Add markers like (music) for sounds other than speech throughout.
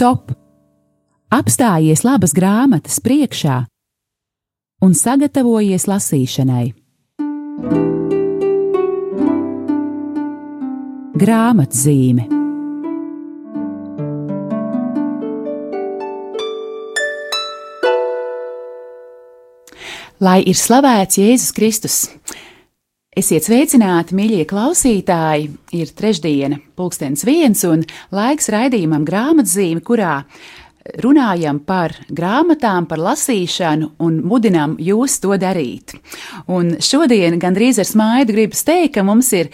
Stop! Apstājies labas grāmatas priekšā un sagatavojies lasīšanai. Grāmatzīme Lai ir slavēts Jēzus Kristus! Esiet sveicināti, mīļie klausītāji! Ir trešdiena, pulkstenis viens un laiks raidījumam grāmatzīme, kurā runājam par grāmatām, par lasīšanu un mudinām jūs to darīt. Un šodien gandrīz ar smaidu gribas teikt, ka mums ir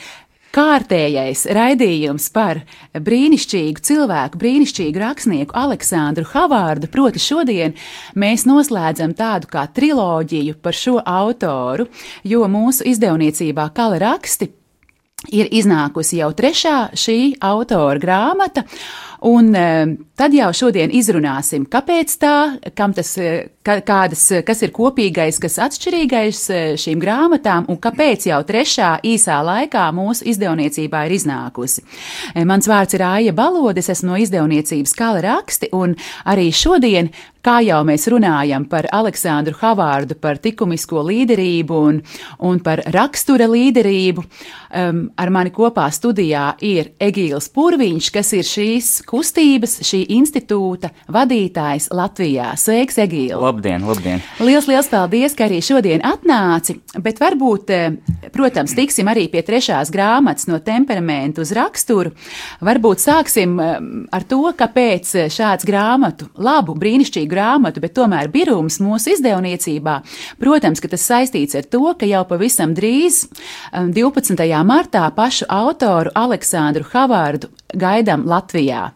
kārtējais raidījums par brīnišķīgu cilvēku, brīnišķīgu rakstnieku Aleksandru Havārdu. Proti, šodien mēs noslēdzam tādu kā triloģiju par šo autoru, jo mūsu izdevniecībā Kala raksti ir iznākusi jau trešā šī autora grāmata. Un eh, tad jau šodien izrunāsim, kāpēc tā, kam tas, eh, kādas, kas ir kopīgais, kas atšķirīgais eh, šīm grāmatām un kāpēc jau trešā īsā laikā mūsu izdevniecībā ir iznākusi. Mans vārds ir Aija Balodes, esmu no izdevniecības Kala raksti un arī šodien kā jau mēs runājam par Aleksandru Havārdu, par likumisko līderību un, un par rakstura līderību, um, ar mani kopā studijā ir Egīls Purviņš, kas ir šīs kustības, šī institūta vadītājs Latvijā. Sveiks, Egīl! Labdien, labdien! Liels, liels paldies, ka arī šodien atnāci, bet varbūt, eh, protams, tiksim arī pie trešās grāmatas no temperamentu uz raksturu. Varbūt sāksim um, ar to, kāpēc šāds grāmatu, labu, brīnišķīgu grāmatu, bet tomēr birums mūsu izdevniecībā. Protams, ka tas saistīts ar to, ka jau pavisam drīz, 12. Um, martā, pašu autoru Aleksandru Havārdu gaidām Latvijā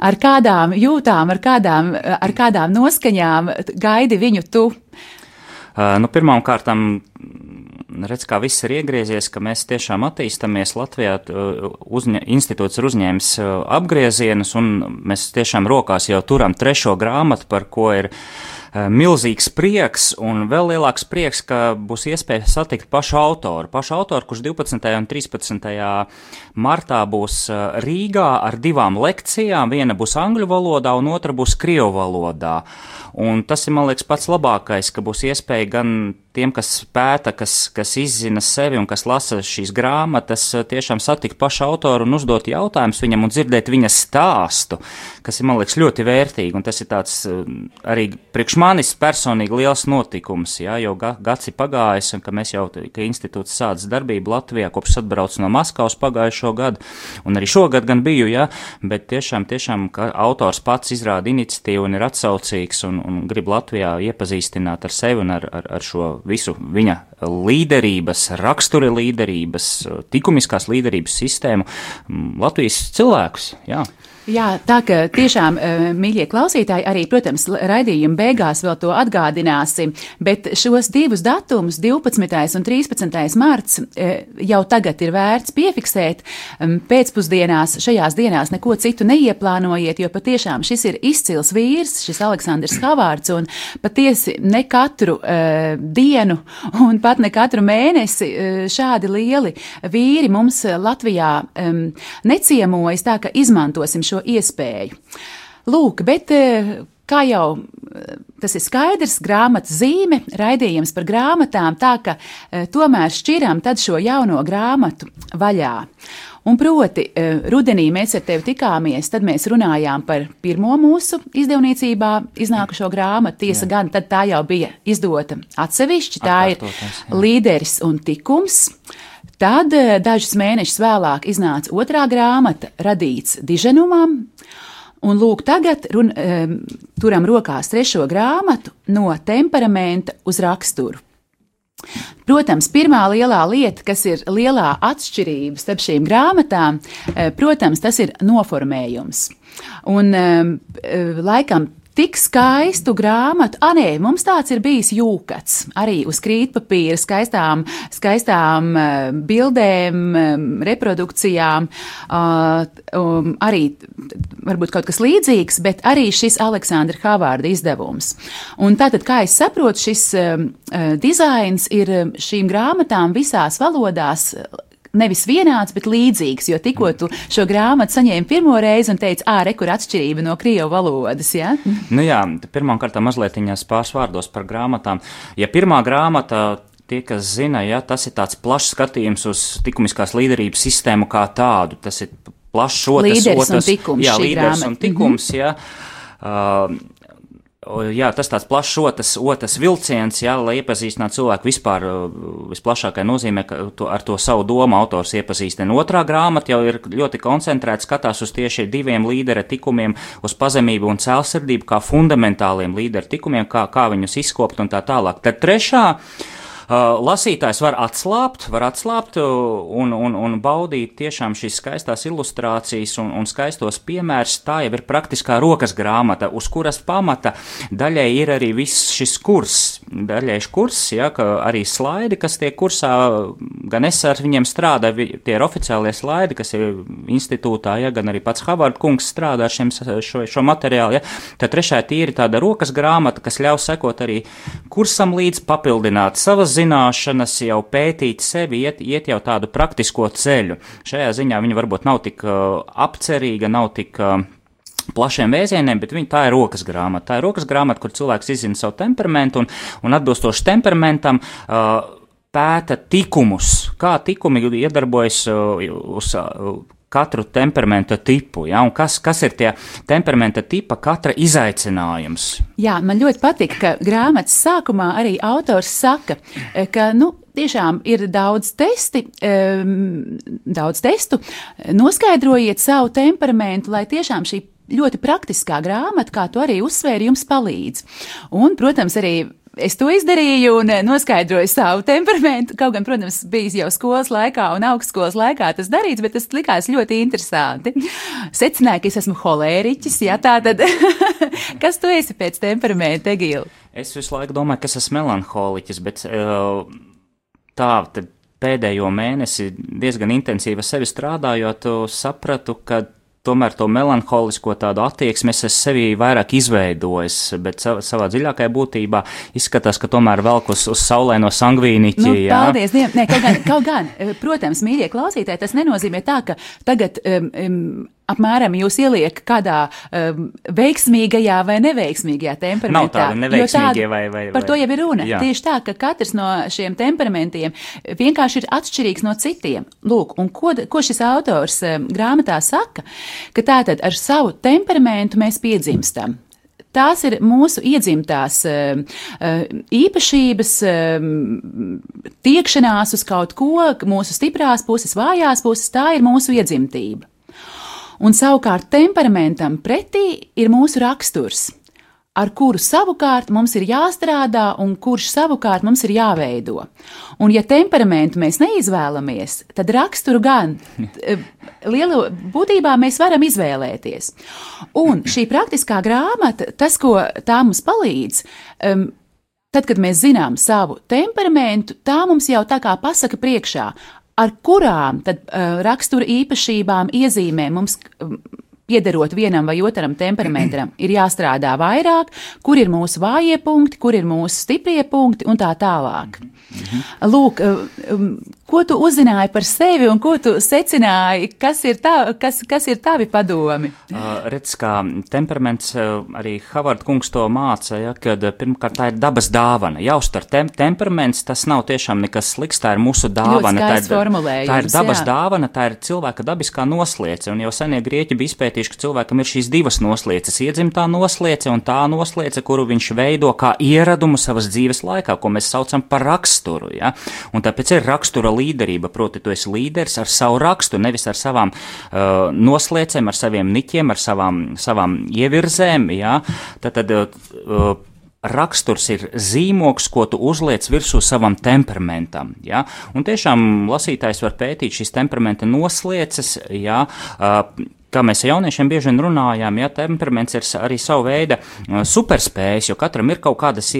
ar kādām jūtām, ar kādām, ar kādām noskaņām gaidi viņu tu? Uh, nu, Pirmkārt, redz, kā viss ir iegriezies, ka mēs tiešām attīstamies Latvijā. Uzņa, institūts ir uzņēmis apgriezienus, un mēs tiešām rokās jau turam trešo grāmatu, par ko ir milzīgs prieks, un vēl lielāks prieks, ka būs iespēja satikt pašu autoru. Pašu autoru, kurš 12. un 13. martā būs Rīgā ar divām lekcijām. Viena būs angļu valodā, un otra būs krievu valodā. Un tas ir, man liekas, pats labākais, ka būs iespēja gan tiem, kas pēta, kas, kas izzina sevi un kas lasa šīs grāmatas, tiešām satikt pašu autoru un uzdot jautājumus viņam un dzirdēt viņa stāstu, kas ir, man liekas, ļoti vērtīgi. Un tas ir tāds eh, arī priekš manis personīgi liels notikums, jā, jo ga, gads ir pagājis un ka mēs jau, ka institūts sācis darbību Latvijā, kopš atbrauc no Maskavas pagājušo gadu, un arī šogad gan biju, jā, bet tiešām, tiešām, ka autors pats izrāda iniciatīvu un ir atsaucīgs un, un grib Latvijā iepazīstināt ar sevi un ar, ar, ar šo visu viņa līderības, rakstura līderības, likumiskās līderības sistēmu Latvijas cilvēkus. Jā. Jā, tā ka tiešām, eh, mīļie klausītāji, arī, protams, raidījuma beigās vēl to atgādināsim, bet šos divus datumus, 12. un 13. marts, eh, jau tagad ir vērts piefiksēt. Pēcpusdienās šajās dienās neko citu neieplānojiet, jo patiešām šis ir izcils vīrs, šis Aleksandrs Havārds, un patiesi ne katru uh, dienu un pat ne katru mēnesi uh, šādi lieli vīri mums Latvijā um, neciemojas, tā ka izmantosim šo iespēju. Lūk, bet eh, kā jau eh, tas ir skaidrs, grāmatas zīme, raidījums par grāmatām, tā ka eh, tomēr šķiram tad šo jauno grāmatu vaļā. Un proti, rudenī mēs ar tevi tikāmies, tad mēs runājām par pirmo mūsu izdevniecībā iznākušo grāmatu. Tiesa jā. gan, tad tā jau bija izdota atsevišķi, tā ir līderis un tikums. Tad eh, dažus mēnešus vēlāk iznāca otrā grāmata, radīts diženumam. Un lūk, tagad run, um, turam rokās trešo grāmatu no temperamenta uz raksturu. Protams, pirmā lielā lieta, kas ir lielā atšķirība starp šīm grāmatām, eh, protams, tas ir noformējums. Un um, laikam tik skaistu grāmatu. Ah, nē, mums tāds ir bijis jūkats. Arī uz krītpapīra, skaistām, skaistām uh, bildēm, um, reprodukcijām. Uh, um, arī varbūt kaut kas līdzīgs, bet arī šis Aleksandra Havārda izdevums. Un tātad, kā es saprotu, šis uh, dizains ir šīm grāmatām visās valodās nevis vienāds, bet līdzīgs. Jo tikko tu šo grāmatu saņēmi pirmo reizi un teici, ah, re, kur atšķirība no krievu valodas. Ja? Nu jā, pirmkārt, mazliet pāris vārdos par grāmatām. Ja pirmā grāmata tie, kas zina, ja, tas ir tāds plašs skatījums uz likumiskās līderības sistēmu kā tādu. Tas ir plašs otrs, līderis otrs, un tikums. Jā, līderis grāmata. un tikums. Mm -hmm. ja. uh, Jā, tas tāds plašs otrs, otrs vilciens, jā, lai iepazīstinātu cilvēku vispār visplašākajā nozīmē, ka to, ar to savu domu autors iepazīstina. Otrā grāmata jau ir ļoti koncentrēta, skatās uz tieši diviem līdera tikumiem, uz pazemību un cēlsirdību kā fundamentāliem līdera tikumiem, kā, kā viņus izkopt un tā tālāk. Tad trešā Uh, lasītājs var atslābt, var atslābt uh, un, un, un baudīt tiešām šīs skaistās ilustrācijas un, un skaistos piemērus. Tā jau ir praktiskā rokas grāmata, uz kuras pamata daļai ir arī viss šis kurs. Daļai kurs, ja, arī slaidi, kas tiek kursā, gan es ar viņiem strādāju, tie ir oficiālie slaidi, kas ir institūtā, ja, gan arī pats Havard kungs strādā ar šiem, šo, šo materiālu. Ja. Tad trešā tīri tāda rokas grāmata, kas ļaus sekot arī kursam līdz papildināt savas zināšanas, jau pētīt sevi, iet, iet jau tādu praktisko ceļu. Šajā ziņā viņa varbūt nav tik uh, apcerīga, nav tik. Uh, plašiem vēzieniem, bet viņa tā ir rokas grāmata. Tā ir rokas grāmata, kur cilvēks izzina savu temperamentu un, un atbilstoši temperamentam uh, pēta tikumus, kā tikumi iedarbojas uh, uz. Uh, katru temperamenta tipu, ja, un kas, kas ir tie temperamenta tipa katra izaicinājums. Jā, man ļoti patīk, ka grāmatas sākumā arī autors saka, eh, ka, nu, tiešām ir daudz testi, um, daudz testu, noskaidrojiet savu temperamentu, lai tiešām šī ļoti praktiskā grāmata, kā tu arī uzsvēri, jums palīdz. Un, protams, arī es to izdarīju un eh, noskaidroju savu temperamentu. Kaut gan, protams, bijis jau skolas laikā un augstskolas laikā tas darīts, bet tas likās ļoti interesanti. Secināju, ka es esmu holēriķis, jā, tā tad, (laughs) kas tu esi pēc temperamenta, Egīla? Es visu laiku domāju, ka es esmu melanholiķis, bet uh, tā, tad pēdējo mēnesi diezgan intensīvi sevi strādājot, sapratu, ka tomēr to melanholisko tādu attieksmi es sevī vairāk izveidojis, bet savā, savā dziļākajā būtībā izskatās, ka tomēr velk uz, uz saulēno sangvīniķi. Nu, jā. paldies Dievam! Nē, kaut gan, kaut gan, protams, mīļie klausītāji, tas nenozīmē tā, ka tagad um, um, apmēram jūs ieliek kādā um, veiksmīgajā vai neveiksmīgajā temperamentā. Nav tāda neveiksmīgie vai, vai, vai. Par to jau ir runa. Jā. Tieši tā, ka katrs no šiem temperamentiem vienkārši ir atšķirīgs no citiem. Lūk, un ko, ko šis autors um, grāmatā saka, ka tātad ar savu temperamentu mēs piedzimstam. Tās ir mūsu iedzimtās uh, īpašības, uh, tiekšanās uz kaut ko, mūsu stiprās puses, vājās puses, tā ir mūsu iedzimtība. Un savukārt temperamentam pretī ir mūsu raksturs, ar kuru savukārt mums ir jāstrādā un kurš savukārt mums ir jāveido. Un ja temperamentu mēs neizvēlamies, tad raksturu gan (laughs) eh, lielu būtībā mēs varam izvēlēties. Un šī praktiskā grāmata, tas, ko tā mums palīdz, um, Tad, kad mēs zinām savu temperamentu, tā mums jau tā kā pasaka priekšā, ar kurām tad uh, rakstura īpašībām, iezīmēm mums um, piederot vienam vai otram temperamentam, (clears throat) ir jāstrādā vairāk, kur ir mūsu vājie punkti, kur ir mūsu stiprie punkti un tā tālāk. Mhm. Lūk, um, Ko tu uzzināji par sevi un ko tu secināji, kas ir, tā, kas, kas ir tavi padomi? Uh, redz, kā temperaments, uh, arī Havard kungs to māca, ja, kad uh, pirmkārt tā ir dabas dāvana. Jāuztver tem temperaments, tas nav tiešām nekas slikts, tā ir mūsu dāvana. Tā ir, tā ir dabas jā. dāvana, tā ir cilvēka dabiskā nosliece. Un jau senie grieķi bija izpētījuši, ka cilvēkam ir šīs divas noslieces - iedzimtā nosliece un tā nosliece, kuru viņš veido kā ieradumu savas dzīves laikā, ko mēs saucam par raksturu. Ja? Un tāpēc ir rakstura līderība, proti, tu esi līderis ar savu rakstu, nevis ar savām uh, noslēcēm, ar saviem niķiem, ar savām, savām ievirzēm. Jā. Tad, tad, uh, raksturs ir zīmoks, ko tu uzliec virsū savam temperamentam. Ja? Un tiešām lasītājs var pētīt šīs temperamenta noslieces. Ja? Uh, kā mēs jauniešiem bieži vien runājām, ja temperaments ir arī sava veida uh, superspējas, jo katram ir kaut kādas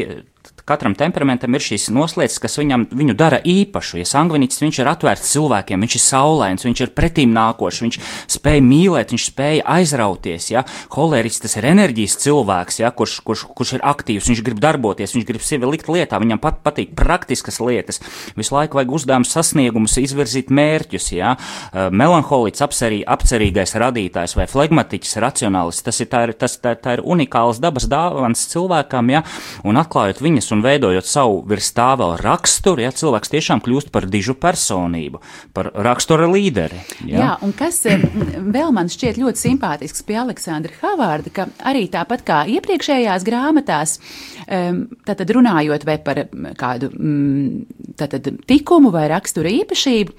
katram temperamentam ir šīs noslēdzes, kas viņam, viņu dara īpašu. Ja sangviniķis viņš ir atvērts cilvēkiem, viņš ir saulains, viņš ir pretīm nākošs, viņš spēj mīlēt, viņš spēj aizrauties. Ja? Holēriķis tas ir enerģijas cilvēks, ja? kurš, kurš, kurš ir aktīvs, viņš grib darboties, viņš grib sevi likt lietā, viņam pat patīk praktiskas lietas. Visu laiku vajag uzdevumus, sasniegumus, izvirzīt mērķus. Ja? Melanholiķis, apcerī, apcerīgais radītājs vai flegmatiķis, racionālis, tas ir, tā ir, tas, tā, tā ir unikāls dabas dāvans cilvēkam, ja? un atklājot viņas un veidojot savu virs tā vēl raksturu, ja cilvēks tiešām kļūst par dižu personību, par rakstura līderi. Ja? Jā, un kas vēl man šķiet ļoti simpātisks pie Aleksandra Havārda, ka arī tāpat kā iepriekšējās grāmatās, tātad runājot vai par kādu mm, tātad, tikumu vai rakstura īpašību,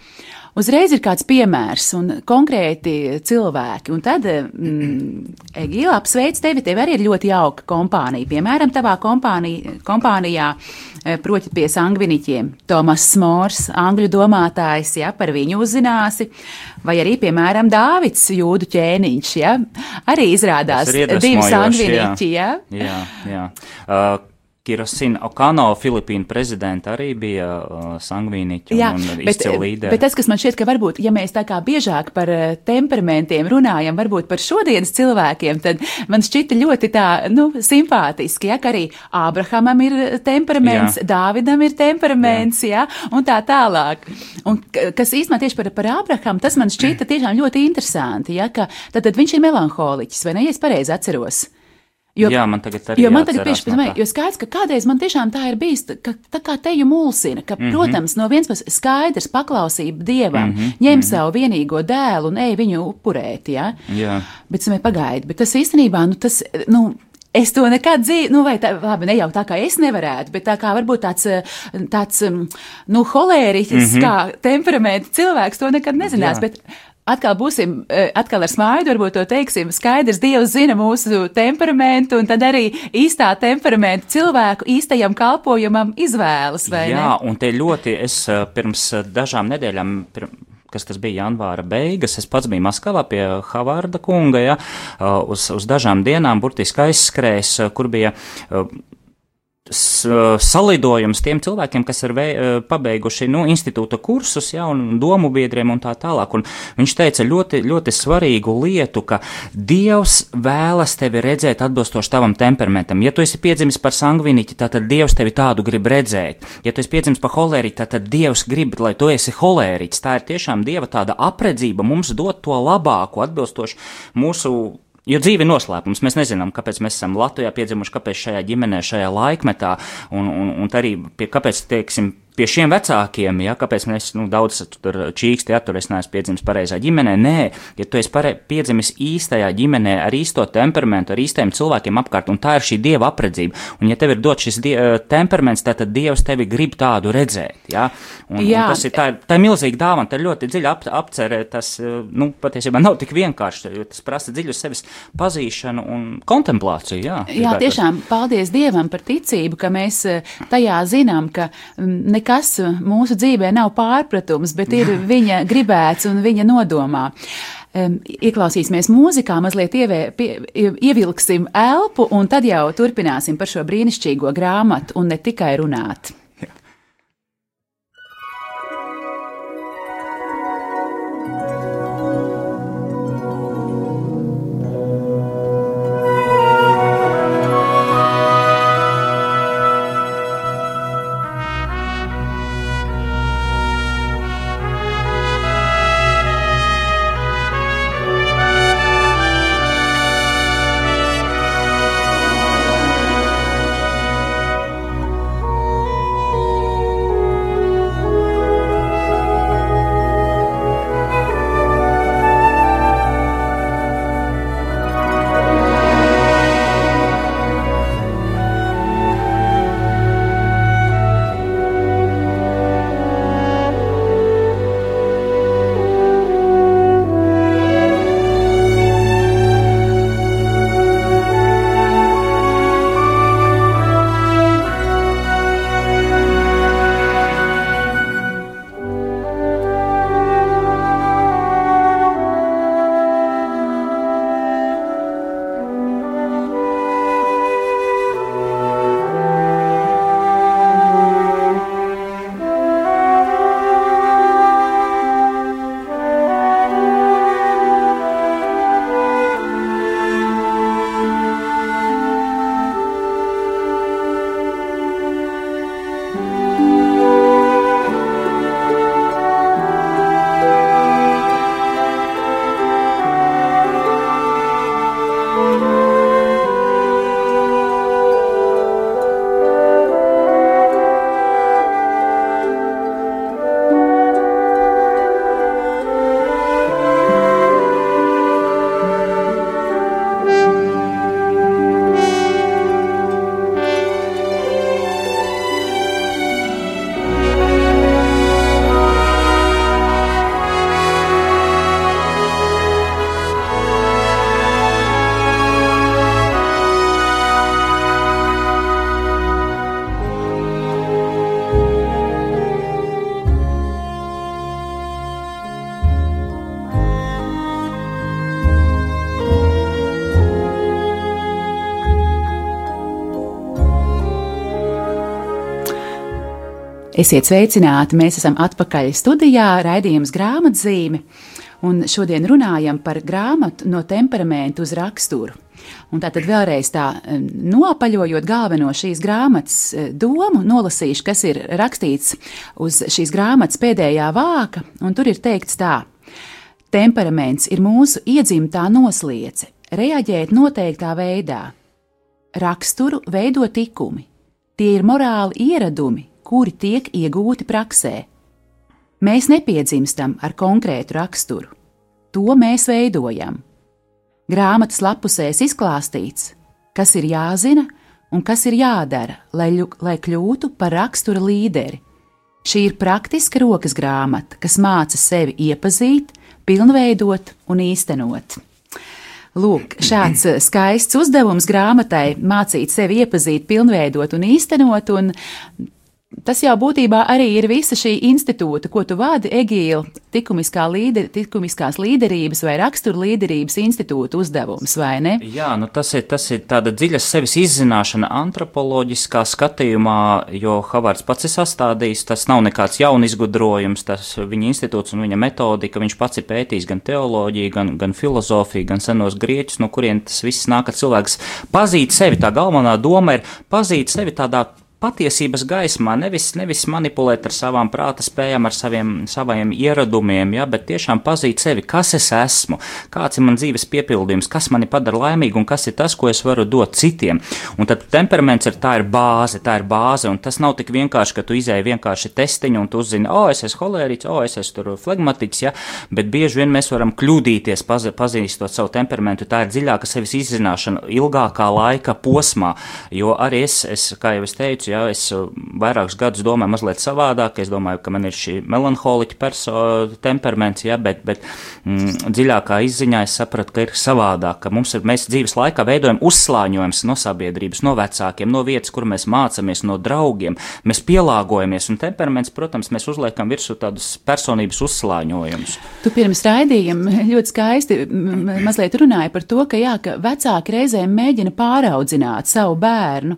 uzreiz ir kāds piemērs un konkrēti cilvēki. Un tad, mm, Egīla, apsveic tevi, tev arī ir ļoti jauka kompānija. Piemēram, tavā kompānija, kompānijā, eh, proti pie sangviniķiem, Tomas Smors, angļu domātājs, ja, par viņu uzzināsi, vai arī, piemēram, Dāvids Jūdu ķēniņš, ja, arī izrādās divi sangviniķi, jā. Jā, jā. Uh, Kirosina Okano, Filipīnu prezidenta, arī bija uh, sangvīniķa Jā, un izcila līderi. Bet tas, kas man šķiet, ka varbūt, ja mēs tā kā biežāk par uh, temperamentiem runājam, varbūt par šodienas cilvēkiem, tad man šķita ļoti tā, nu, simpātiski, ja, ka arī Ābrahamam ir temperaments, jā. Dāvidam ir temperaments, jā. ja, un tā tālāk. Un kas īstenībā tieši par, par Ābrahamu, tas man šķita tiešām ļoti interesanti, ja, ka tad, tad viņš ir melanholiķis, vai ne, ja es pareizi atceros? Jo, jā, man tagad arī jo man tagad tieši pirmā, jo skaidrs, ka kādreiz man tiešām tā ir bijis, ka tā kā teju mulsina, ka, mm -hmm. protams, no vienas puses skaidrs paklausība Dievam, mm -hmm. ņem mm -hmm. savu vienīgo dēlu un ej viņu upurēt, ja? Jā. Bet, samē, pagaidi, bet tas īstenībā, nu, tas, nu, Es to nekad dzīvoju, nu, vai tā, labi, ne jau tā kā es nevarētu, bet tā kā varbūt tāds, tāds nu, holēriķis, mm -hmm. kā temperamenta cilvēks to nekad nezinās. Jā. Bet atkal būsim, eh, atkal ar smaidu, varbūt to teiksim, skaidrs, Dievs zina mūsu temperamentu, un tad arī īstā temperamenta cilvēku īstajam kalpojumam izvēlas, vai Jā, ne? Jā, un te ļoti es eh, pirms eh, dažām nedēļām, kas tas bija janvāra beigas, es pats biju Maskavā pie Havārda kunga, ja, uz, uz dažām dienām burtiski aizskrējis, kur bija salidojums tiem cilvēkiem, kas ir vei, pabeiguši nu, institūta kursus, ja, un domu biedriem un tā tālāk. Un viņš teica ļoti, ļoti svarīgu lietu, ka Dievs vēlas tevi redzēt atbilstoši tavam temperamentam. Ja tu esi piedzimis par sangviniķi, tad Dievs tevi tādu grib redzēt. Ja tu esi piedzimis par holēriķi, tad Dievs grib, lai tu esi holēriķis. Tā ir tiešām Dieva tāda apredzība mums dot to labāko atbilstoši mūsu Jo dzīve ir noslēpums. Mēs nezinām, kāpēc mēs esam Latvijā piedzimuši, kāpēc šajā ģimenē, šajā laikmetā, un, un, un arī pie, kāpēc, teiksim, pie šiem vecākiem, ja, kāpēc mēs nu, daudz tur čīksti, ja tur es neesmu piedzimis pareizā ģimenē. Nē, ja tu esi pare, piedzimis īstajā ģimenē, ar īsto temperamentu, ar īstajiem cilvēkiem apkārt, un tā ir šī dieva apredzība. Un ja tev ir dots šis die, temperaments, tad, tad dievs tevi grib tādu redzēt. Ja? Un, Jā. un tas ir, tā, tā ir milzīga dāvana, tā ir ļoti dziļa ap, apcerē, tas, nu, patiesībā nav tik vienkārši, jo tas prasa dziļu sevis pazīšanu un kontemplāciju. Jā, jā tiešām, paldies Dievam par ticību, ka mēs tajā zinām, ka ne nekas mūsu dzīvē nav pārpratums, bet ir viņa gribēts un viņa nodomā. Ieklausīsimies mūzikā, mazliet ievē, pie, ievilksim elpu, un tad jau turpināsim par šo brīnišķīgo grāmatu un ne tikai runāt. Esiet sveicināti! Mēs esam atpakaļ studijā, raidījums grāmatzīme, un šodien runājam par grāmatu no temperamentu uz raksturu. Un tātad vēlreiz tā nopaļojot galveno šīs grāmatas eh, domu, nolasīšu, kas ir rakstīts uz šīs grāmatas pēdējā vāka, un tur ir teikts tā: Temperaments ir mūsu iedzimtā nosliece, reaģēt noteiktā veidā. Raksturu veido tikumi, tie ir morāli ieradumi, kuri tiek iegūti praksē. Mēs nepiedzimstam ar konkrētu raksturu, to mēs veidojam. Grāmatas lapusēs izklāstīts, kas ir jāzina un kas ir jādara, lai, lai kļūtu par rakstura līderi. Šī ir praktiska rokas grāmata, kas māca sevi iepazīt, pilnveidot un īstenot. Lūk, šāds skaists uzdevums grāmatai mācīt sevi iepazīt, pilnveidot un īstenot, un Tas jau būtībā arī ir visa šī institūta, ko tu vadi, Egīla, likumiskā līder, likumiskās līderības vai rakstura līderības institūta uzdevums, vai ne? Jā, nu tas ir, tas ir tāda dziļa sevis izzināšana antropoloģiskā skatījumā, jo Havards pats ir sastādījis, tas nav nekāds jaun izgudrojums, tas viņa institūts un viņa metodika, viņš pats ir pētījis gan teoloģiju, gan, gan filozofiju, gan senos grieķus, no kurien tas viss nāk, ka cilvēks pazīt sevi, tā galvenā doma ir pazīt sevi tādā patiesības gaismā, nevis, nevis manipulēt ar savām prāta spējām, ar saviem, saviem ieradumiem, ja, bet tiešām pazīt sevi, kas es esmu, kāds ir man dzīves piepildījums, kas mani padara laimīgu un kas ir tas, ko es varu dot citiem. Un tad temperaments ir tā ir bāze, tā ir bāze, un tas nav tik vienkārši, ka tu izēji vienkārši testiņu un tu uzzini, o, es esmu holēriķis, o, es esmu tur flegmatiķis, ja, bet bieži vien mēs varam kļūdīties, paz, pazīstot savu temperamentu, tā ir dziļāka sevis izzināšana ilgākā laika posmā, jo arī es, es kā jau es teicu, ja es uh, vairākus gadus domāju mazliet savādāk, es domāju, ka man ir šī melanholiķa temperaments, ja, bet, bet mm, dziļākā izziņā es sapratu, ka ir savādāk, ka mums ir, mēs dzīves laikā veidojam uzslāņojums no sabiedrības, no vecākiem, no vietas, kur mēs mācāmies, no draugiem, mēs pielāgojamies, un temperaments, protams, mēs uzliekam virsū tādus personības uzslāņojumus. Tu pirms raidījuma ļoti skaisti mazliet runāji par to, ka jā, ka vecāki reizēm mēģina pāraudzināt savu bērnu.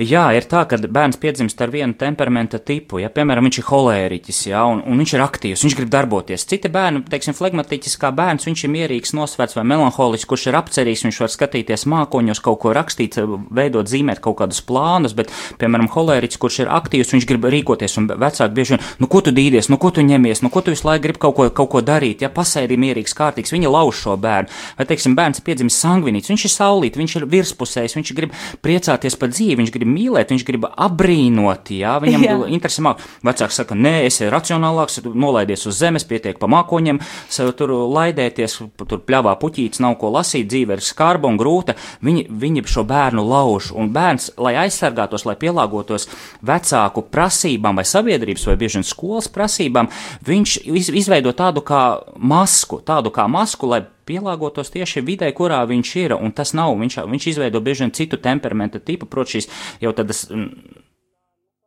Jā, ir tā, ka bērns piedzimst ar vienu temperamenta tipu. Ja, piemēram, viņš ir holēriķis, ja, un, un viņš ir aktīvs, viņš grib darboties. Citi bērni, teiksim, flegmatiķis kā bērns, viņš ir mierīgs, nosvērts vai melanholiķis, kurš ir apcerīgs, viņš var skatīties mākoņos, kaut ko rakstīt, veidot, zīmēt kaut kādus plānus, bet, piemēram, holēriķis, kurš ir aktīvs, viņš grib rīkoties, un vecāki bieži vien, nu, ko tu dīdies, nu, ko tu ņemies, nu, ko tu visu laiku gribi kaut ko, kaut ko darīt, ja pasēdi mierīgs, kārtīgs, viņi lauž šo bērnu. Vai, teiksim, bērns piedzimst sangvinīts, viņš ir saulīt, viņš ir virspusējs, viņš grib priecāties par dzīvi, viņš grib grib mīlēt, viņš grib apbrīnot, jā, viņam (laughs) jā. interesē māk. Vecāks saka, nē, es esmu racionālāks, nolaidies uz zemes, pietiek pa mākoņiem, tur laidēties, tur pļāvā puķītis, nav ko lasīt, dzīve ir skarba un grūta. Viņi, viņi šo bērnu lauž, un bērns, lai aizsargātos, lai pielāgotos vecāku prasībām vai sabiedrības vai bieži vien skolas prasībām, viņš izveido tādu kā masku, tādu kā masku, lai pielāgotos tieši vidē, kurā viņš ir. Un tas nav, viņš, viņš izveido bieži vien citu temperamenta tipu, protams, šīs jau tādas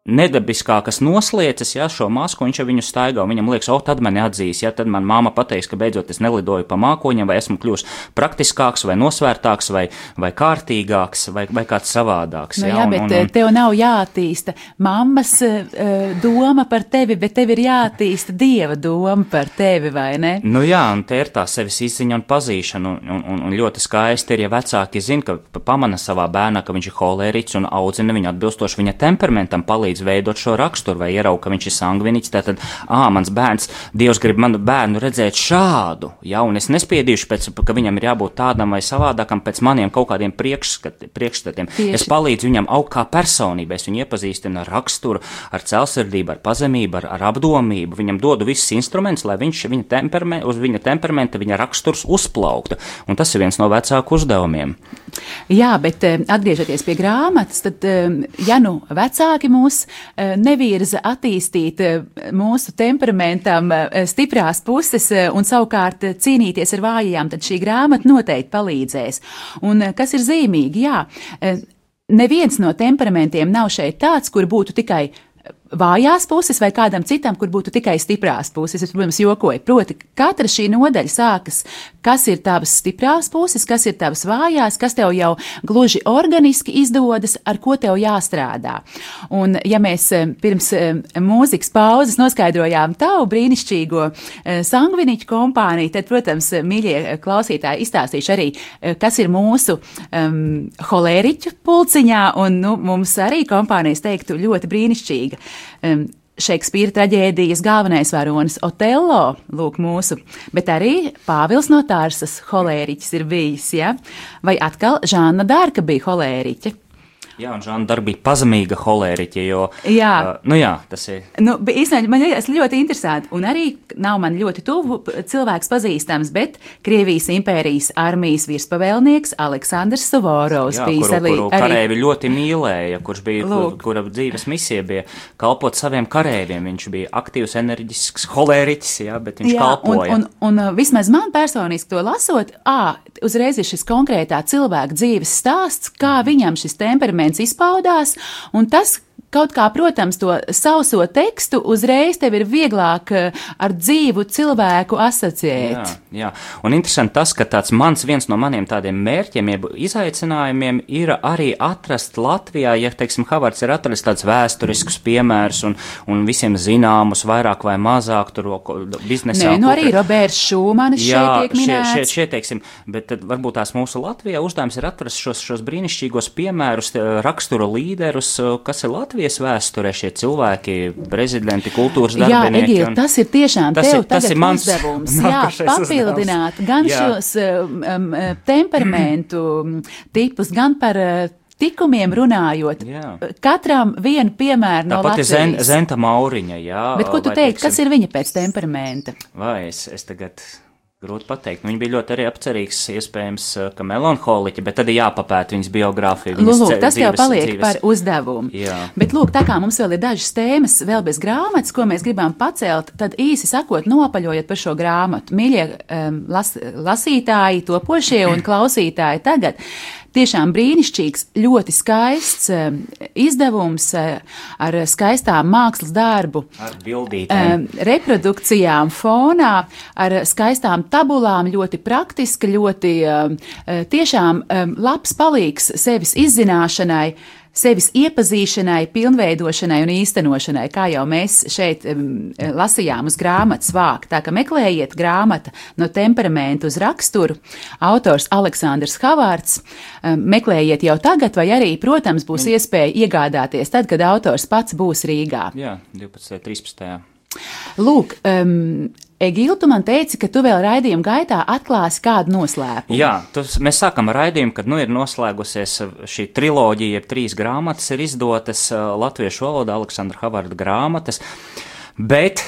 nedabiskākas noslēdzas, ja šo masku viņš jau viņu staigā, un viņam liekas, o, tad mani atzīs, ja tad man māma pateiks, ka beidzot es nelidoju pa mākoņiem, vai esmu kļuvis praktiskāks, vai nosvērtāks, vai, vai kārtīgāks, vai, vai kāds savādāks. Nu, jā, jā, bet un, un, tev nav jātīsta mammas uh, doma par tevi, bet tev ir jātīsta dieva doma par tevi, vai ne? Nu jā, un te ir tā sevis izziņa un pazīšana, un, un, un ļoti skaisti ir, ja vecāki zina, ka pamana savā bērnā, ka viņš ir holēriķis un audzina viņu atbilstoši viņa temperamentam palīdz palīdz veidot šo raksturu, vai ieraug, ka viņš ir sangviniķis. Tad, ah, mans bērns, Dievs grib manu bērnu redzēt šādu, ja, un es nespiedīšu pēc, ka viņam ir jābūt tādam vai savādākam pēc maniem kaut kādiem priekšstatiem. Tieši. Es palīdzu viņam augt kā personībai, es viņu iepazīstinu ar raksturu, ar celsardību, ar pazemību, ar, ar apdomību. Viņam dodu visus instrumentus, lai viņš viņa temperame, uz viņa temperamenta, viņa raksturs uzplauktu. Un tas ir viens no vecāku uzdevumiem. Jā, bet eh, atgriežoties pie grāmatas, tad, eh, ja nu vecāki mūs eh, nevirza attīstīt mūsu temperamentam stiprās puses un savukārt cīnīties ar vājajām, tad šī grāmata noteikti palīdzēs. Un kas ir zīmīgi, jā, neviens no temperamentiem nav šeit tāds, kur būtu tikai vājās puses vai kādam citam, kur būtu tikai stiprās puses. Es, protams, jokoju. Proti, katra šī nodaļa sākas, kas ir tavas stiprās puses, kas ir tavas vājās, kas tev jau gluži organiski izdodas, ar ko tev jāstrādā. Un, ja mēs eh, pirms eh, mūzikas pauzes noskaidrojām tavu brīnišķīgo eh, sangviniķu kompāniju, tad, protams, mīļie klausītāji, izstāstīšu arī, kas ir mūsu um, holēriķu pulciņā, un nu, mums arī kompānijas teiktu ļoti brīnišķīga um, Šekspīra traģēdijas galvenais varonis Otello, lūk, mūsu, bet arī Pāvils no Tārsas holēriķis ir bijis, ja? vai atkal Žāna Dārka bija holēriķe. Jā, un Žāna Darba bija pazemīga holēriķe, jo. Jā, uh, nu jā tas ir. Nu, īstenībā man liekas ļoti interesanti, un arī nav man ļoti tuvu cilvēks pazīstams, bet Krievijas impērijas armijas virspavēlnieks Aleksandrs Suvorovs jā, bija kuru, arī. Kuru karēvi ļoti mīlēja, kurš bija, Lūk. kur, kura dzīves misija bija kalpot saviem karēviem. Viņš bija aktīvs, enerģisks holēriķis, jā, bet viņš jā, kalpoja. Un, un, un vismaz man personiski to lasot, ā, uzreiz ir šis konkrētā cilvēka dzīves stāsts, kā viņam šis temperaments temperaments izpaudās, un tas, Kaut kā, protams, to sauso tekstu uzreiz tev ir vieglāk eh, ar dzīvu cilvēku asociēt. Jā, jā. un interesanti tas, ka tāds mans viens no maniem tādiem mērķiem, jeb izaicinājumiem ir arī atrast Latvijā, ja, teiksim, Havards ir atrast tāds vēsturisks piemērs un, un visiem zināmus vairāk vai mazāk tur biznesā. Nē, nu arī Roberts Šūmanis šeit tiek minēts. Šeit, šeit, šeit, teiksim, bet tad varbūt tās mūsu Latvijā uzdevums ir atrast šos, šos brīnišķīgos piemērus, raksturu līderus, kas ir Latvija Latvijas vēsturē šie cilvēki, prezidenti, kultūras darbinieki. Jā, Egil, un... tas ir tiešām tas tev ir, tas ir mans uzdevums. (laughs) Jā, papildināt uzdevums. gan jā. šos um, um, temperamentu tipus, gan par uh, tikumiem runājot, jā. katram vienu piemēru no Tāpat Latvijas. Tāpat ir Zenta Mauriņa, jā. Bet ko tu teiksi, kas ir viņa pēc temperamenta? Vai es, es tagad Grūti pateikt. Nu, viņa bija ļoti arī apcerīgs, iespējams, ka melanholiķa, bet tad ir jāpapēta viņas biogrāfija. Viņas lūk, tas jau paliek dzīves. par uzdevumu. Jā. Bet, lūk, tā kā mums vēl ir dažas tēmas, vēl bez grāmatas, ko mēs gribam pacelt, tad īsi sakot, nopaļojot par šo grāmatu. Mīļie um, las, lasītāji, topošie un klausītāji tagad tiešām brīnišķīgs, ļoti skaists um, izdevums uh, ar skaistām mākslas darbu, ar bildītēm, um, reprodukcijām fonā, ar skaistām tabulām, ļoti praktiski, ļoti tiešām labs palīgs sevis izzināšanai sevis iepazīšanai, pilnveidošanai un īstenošanai, kā jau mēs šeit um, lasījām uz grāmatas vāku. Tā kā meklējiet grāmata no temperamentu uz raksturu, autors Aleksandrs Havārds, um, meklējiet jau tagad, vai arī, protams, būs iespēja iegādāties tad, kad autors pats būs Rīgā. Jā, 12. 13. Lūk, um, Egīla, tu man teici, ka tu vēl raidījuma gaitā atklāsi kādu noslēpumu. Jā, tas, mēs sākam raidījumu, kad nu ir noslēgusies šī triloģija, jeb trīs grāmatas ir izdotas uh, latviešu valodā, Aleksandra Havarda grāmatas, bet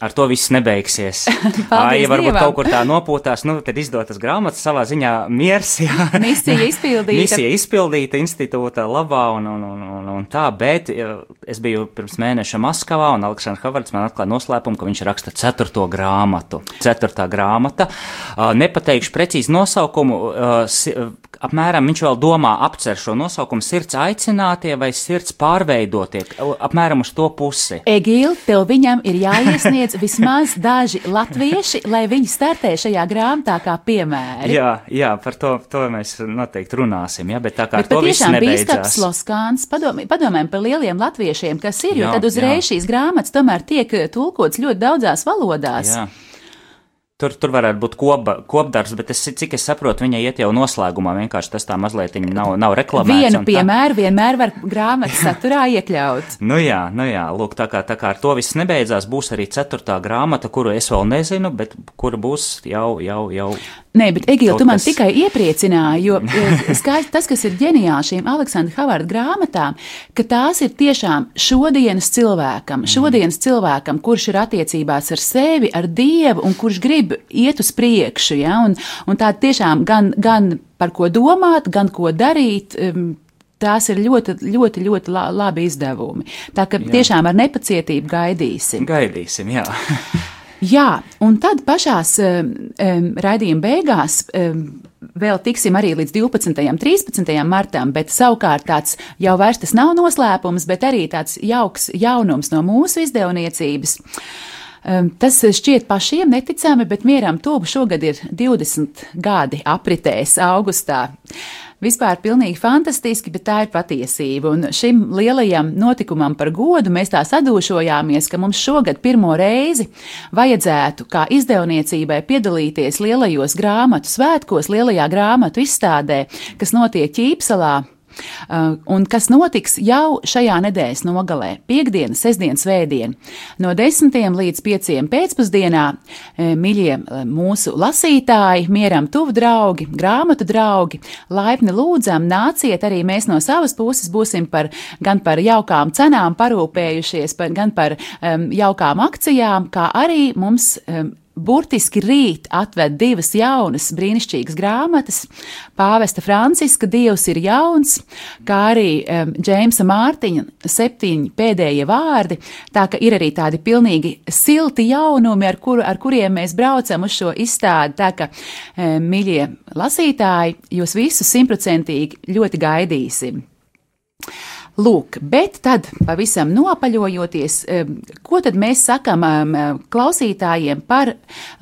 Ar to viss nebeigsies. (laughs) Ai, ja varbūt Dievam. kaut kur tā nopūtās, nu, tad izdotas grāmatas savā ziņā miers. Jā. (laughs) Misija izpildīta. Misija izpildīta institūta labā un, un, un, un, un tā, bet es biju pirms mēneša Maskavā un Aleksandrs Havards man atklāja noslēpumu, ka viņš raksta ceturto grāmatu. Ceturtā grāmata. Nepateikšu precīzi nosaukumu. Apmēram viņš vēl domā apcer šo nosaukumu sirds aicinātie vai sirds pārveidotie. Apmēram uz to pusi. Egīl, tev viņam ir jāiesniedz (laughs) vismaz daži latvieši, lai viņi startē šajā grāmatā kā piemēri. Jā, jā par to, to mēs noteikti runāsim, jā, bet tā kā bet to viss nebeidzās. Bīskaps Loskāns, padomē, padomēm par lieliem latviešiem, kas ir, jo jā, tad uzreiz jā. šīs grāmatas tomēr tiek tulkots ļoti daudzās valodās. Jā. Tur, tur varētu būt kopa, kopdarbs, bet es, cik es saprotu, viņa iet jau noslēgumā. Vienkārši tas tā mazliet nav, nav reklamēts. Vienu piemēru vienmēr var grāmatas (laughs) saturā iekļaut. nu jā, nu jā, lūk, tā kā, tā kā ar to viss nebeidzās, būs arī ceturtā grāmata, kuru es vēl nezinu, bet kura būs jau, jau, jau Nē, bet Egīla, tu man kas... tikai iepriecināji, jo skaisti tas, kas ir ģeniāli šīm Aleksandra Havarda grāmatām, ka tās ir tiešām šodienas cilvēkam, mm. šodienas cilvēkam, kurš ir attiecībās ar sevi, ar Dievu un kurš grib iet uz priekšu, ja, un, un tā tiešām gan, gan par ko domāt, gan ko darīt. Um, tās ir ļoti, ļoti, ļoti labi izdevumi. Tā ka jā. tiešām ar nepacietību gaidīsim. Gaidīsim, jā. (laughs) Jā, un tad pašās um, raidījuma beigās um, vēl tiksim arī līdz 12. un 13. martam, bet savukārt tāds jau vairs tas nav noslēpums, bet arī tāds jauks jaunums no mūsu izdevniecības. Tas šķiet pašiem neticami, bet mieram tobu šogad ir 20 gadi apritēs augustā. Vispār pilnīgi fantastiski, bet tā ir patiesība. Un šim lielajam notikumam par godu mēs tā sadūšojāmies, ka mums šogad pirmo reizi vajadzētu kā izdevniecībai piedalīties lielajos grāmatu svētkos, lielajā grāmatu izstādē, kas notiek Ķīpsalā Uh, un kas notiks jau šajā nedēļas nogalē, piekdiena, sestdiena, svētdiena. No 10 līdz 5 pēcpusdienā, uh, mīļie uh, mūsu lasītāji, mieram tuvu draugi, grāmatu draugi, laipni lūdzam, nāciet arī mēs no savas puses būsim par, gan par jaukām cenām parūpējušies, par, gan par um, jaukām akcijām, kā arī mums um, burtiski rīt atved divas jaunas, brīnišķīgas grāmatas. Pāvesta Franciska Dievs ir jauns, kā arī um, Džeimsa Mārtiņa septiņi pēdējie vārdi. Tā ka ir arī tādi pilnīgi silti jaunumi, ar, kur, ar kuriem mēs braucam uz šo izstādi. Tā ka, um, mīļie lasītāji, jūs visus simtprocentīgi ļoti gaidīsim. Lūk, bet tad pavisam nopaļojoties, ko tad mēs sakam klausītājiem par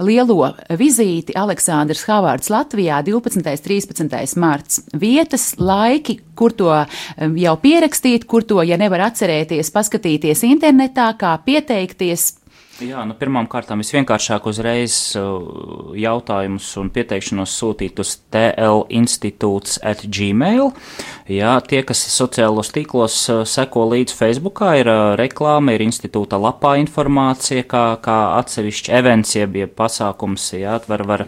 lielo vizīti Aleksandrs Havārds Latvijā 12. un 13. marts? Vietas, laiki, kur to jau pierakstīt, kur to, ja nevar atcerēties, paskatīties internetā, kā pieteikties. Jā, nu pirmām kārtām visvienkāršāk uzreiz uh, jautājumus un pieteikšanos sūtīt uz TL institūts at gmail. Jā, tie, kas sociālos tīklos uh, seko līdz Facebookā, ir uh, reklāma, ir institūta lapā informācija, kā, kā atsevišķi events, jeb pasākums, jā, var, var,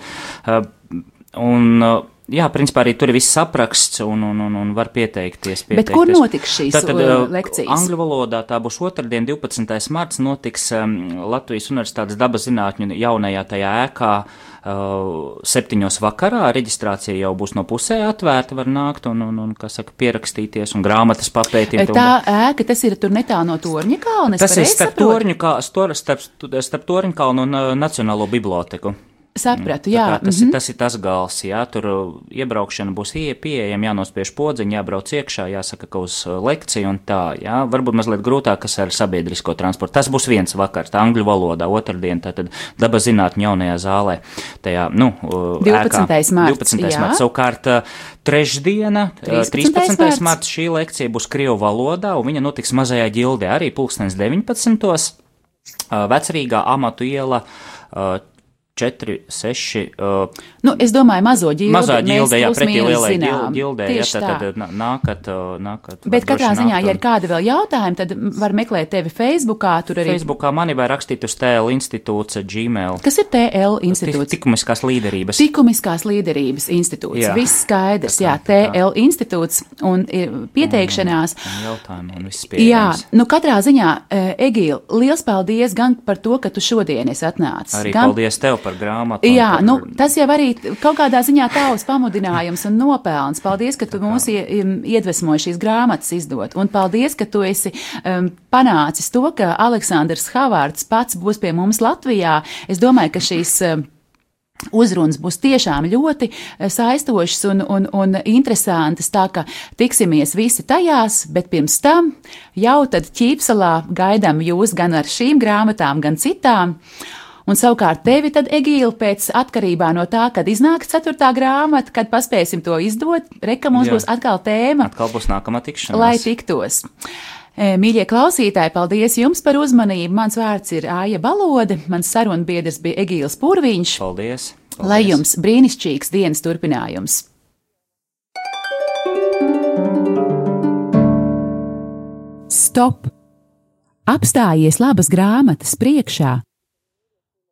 un, Jā, principā arī tur ir viss apraksts un, un, un, un var pieteikties. pieteikties. Bet kur notiks šīs Tātad, uh, lekcijas? Angļu valodā tā būs otrdien, 12. marts, notiks um, Latvijas Universitātes dabas zinātņu jaunajā tajā ēkā. Uh, septiņos vakarā reģistrācija jau būs no pusē atvērta, var nākt un, un, un kā saka, pierakstīties un grāmatas papētīt. Tā ēka, tas ir tur netālu no Torņa kalna. Tas ir starp Torņu, kā, starp, starp, starp Torņu kalnu un uh, Nacionālo biblioteku. Sapratu, jā. Tas, mm -hmm. ir, tas ir tas gals, jā, tur uh, iebraukšana būs pieejama, jānospiež podziņa, jābrauc iekšā, jāsaka, ka uz uh, lekciju un tā, jā, varbūt mazliet grūtāk, kas ar sabiedrisko transportu. Tas būs viens vakars, tā angļu valodā, otrdien, tātad daba zinātņu jaunajā zālē, tajā, nu, 12. Ēkā, marts, 12. marts, savukārt trešdiena, 13. 13. marts šī lekcija būs Krievu valodā, un viņa notiks mazajā ģildē arī pulkstens 19. Vecrīgā amatu iela 4, 6. Uh, nu, es domāju, mazo ģildi. Mazā ģildē, jā, pretī lielai ģildē, jā, tad, tad nākat, nākat. Bet katrā ziņā, ja ir kādi vēl jautājumi, tad var meklēt tevi Facebookā, tur arī. Facebookā mani var rakstīt uz TL institūts Gmail. Kas ir TL institūts? Tikumiskās līderības. Tikumiskās līderības institūts. Jā. Viss skaidrs, jā, TL institūts un pieteikšanās. Un, un jautājumi un viss pieejams. Jā, nu katrā ziņā, Egīl, liels paldies gan par to, ka tu šodien esi atnācis. Arī gan... paldies tev par par grāmatu. Jā, par... nu, tas jau arī kaut kādā ziņā tavs pamudinājums un nopelns. Paldies, ka tu mūs iedvesmoji šīs grāmatas izdot. Un paldies, ka tu esi um, panācis to, ka Aleksandrs Havārds pats būs pie mums Latvijā. Es domāju, ka šīs. Um, Uzrunas būs tiešām ļoti uh, saistošas un, un, un interesantas, tā ka tiksimies visi tajās, bet pirms tam jau tad ķīpsalā gaidām jūs gan ar šīm grāmatām, gan citām. Un savukārt tevi tad, Egīla, pēc atkarībā no tā, kad iznāks ceturtā grāmata, kad paspēsim to izdot, reka mums Jā. būs atkal tēma. Atkal būs nākamā tikšanās. Lai tiktos. E, mīļie klausītāji, paldies jums par uzmanību. Mans vārds ir Āja Balode, mans sarunbiedrs bija Egīls Purviņš. Paldies! paldies. Lai jums brīnišķīgs dienas turpinājums! Stop! Apstājies labas grāmatas priekšā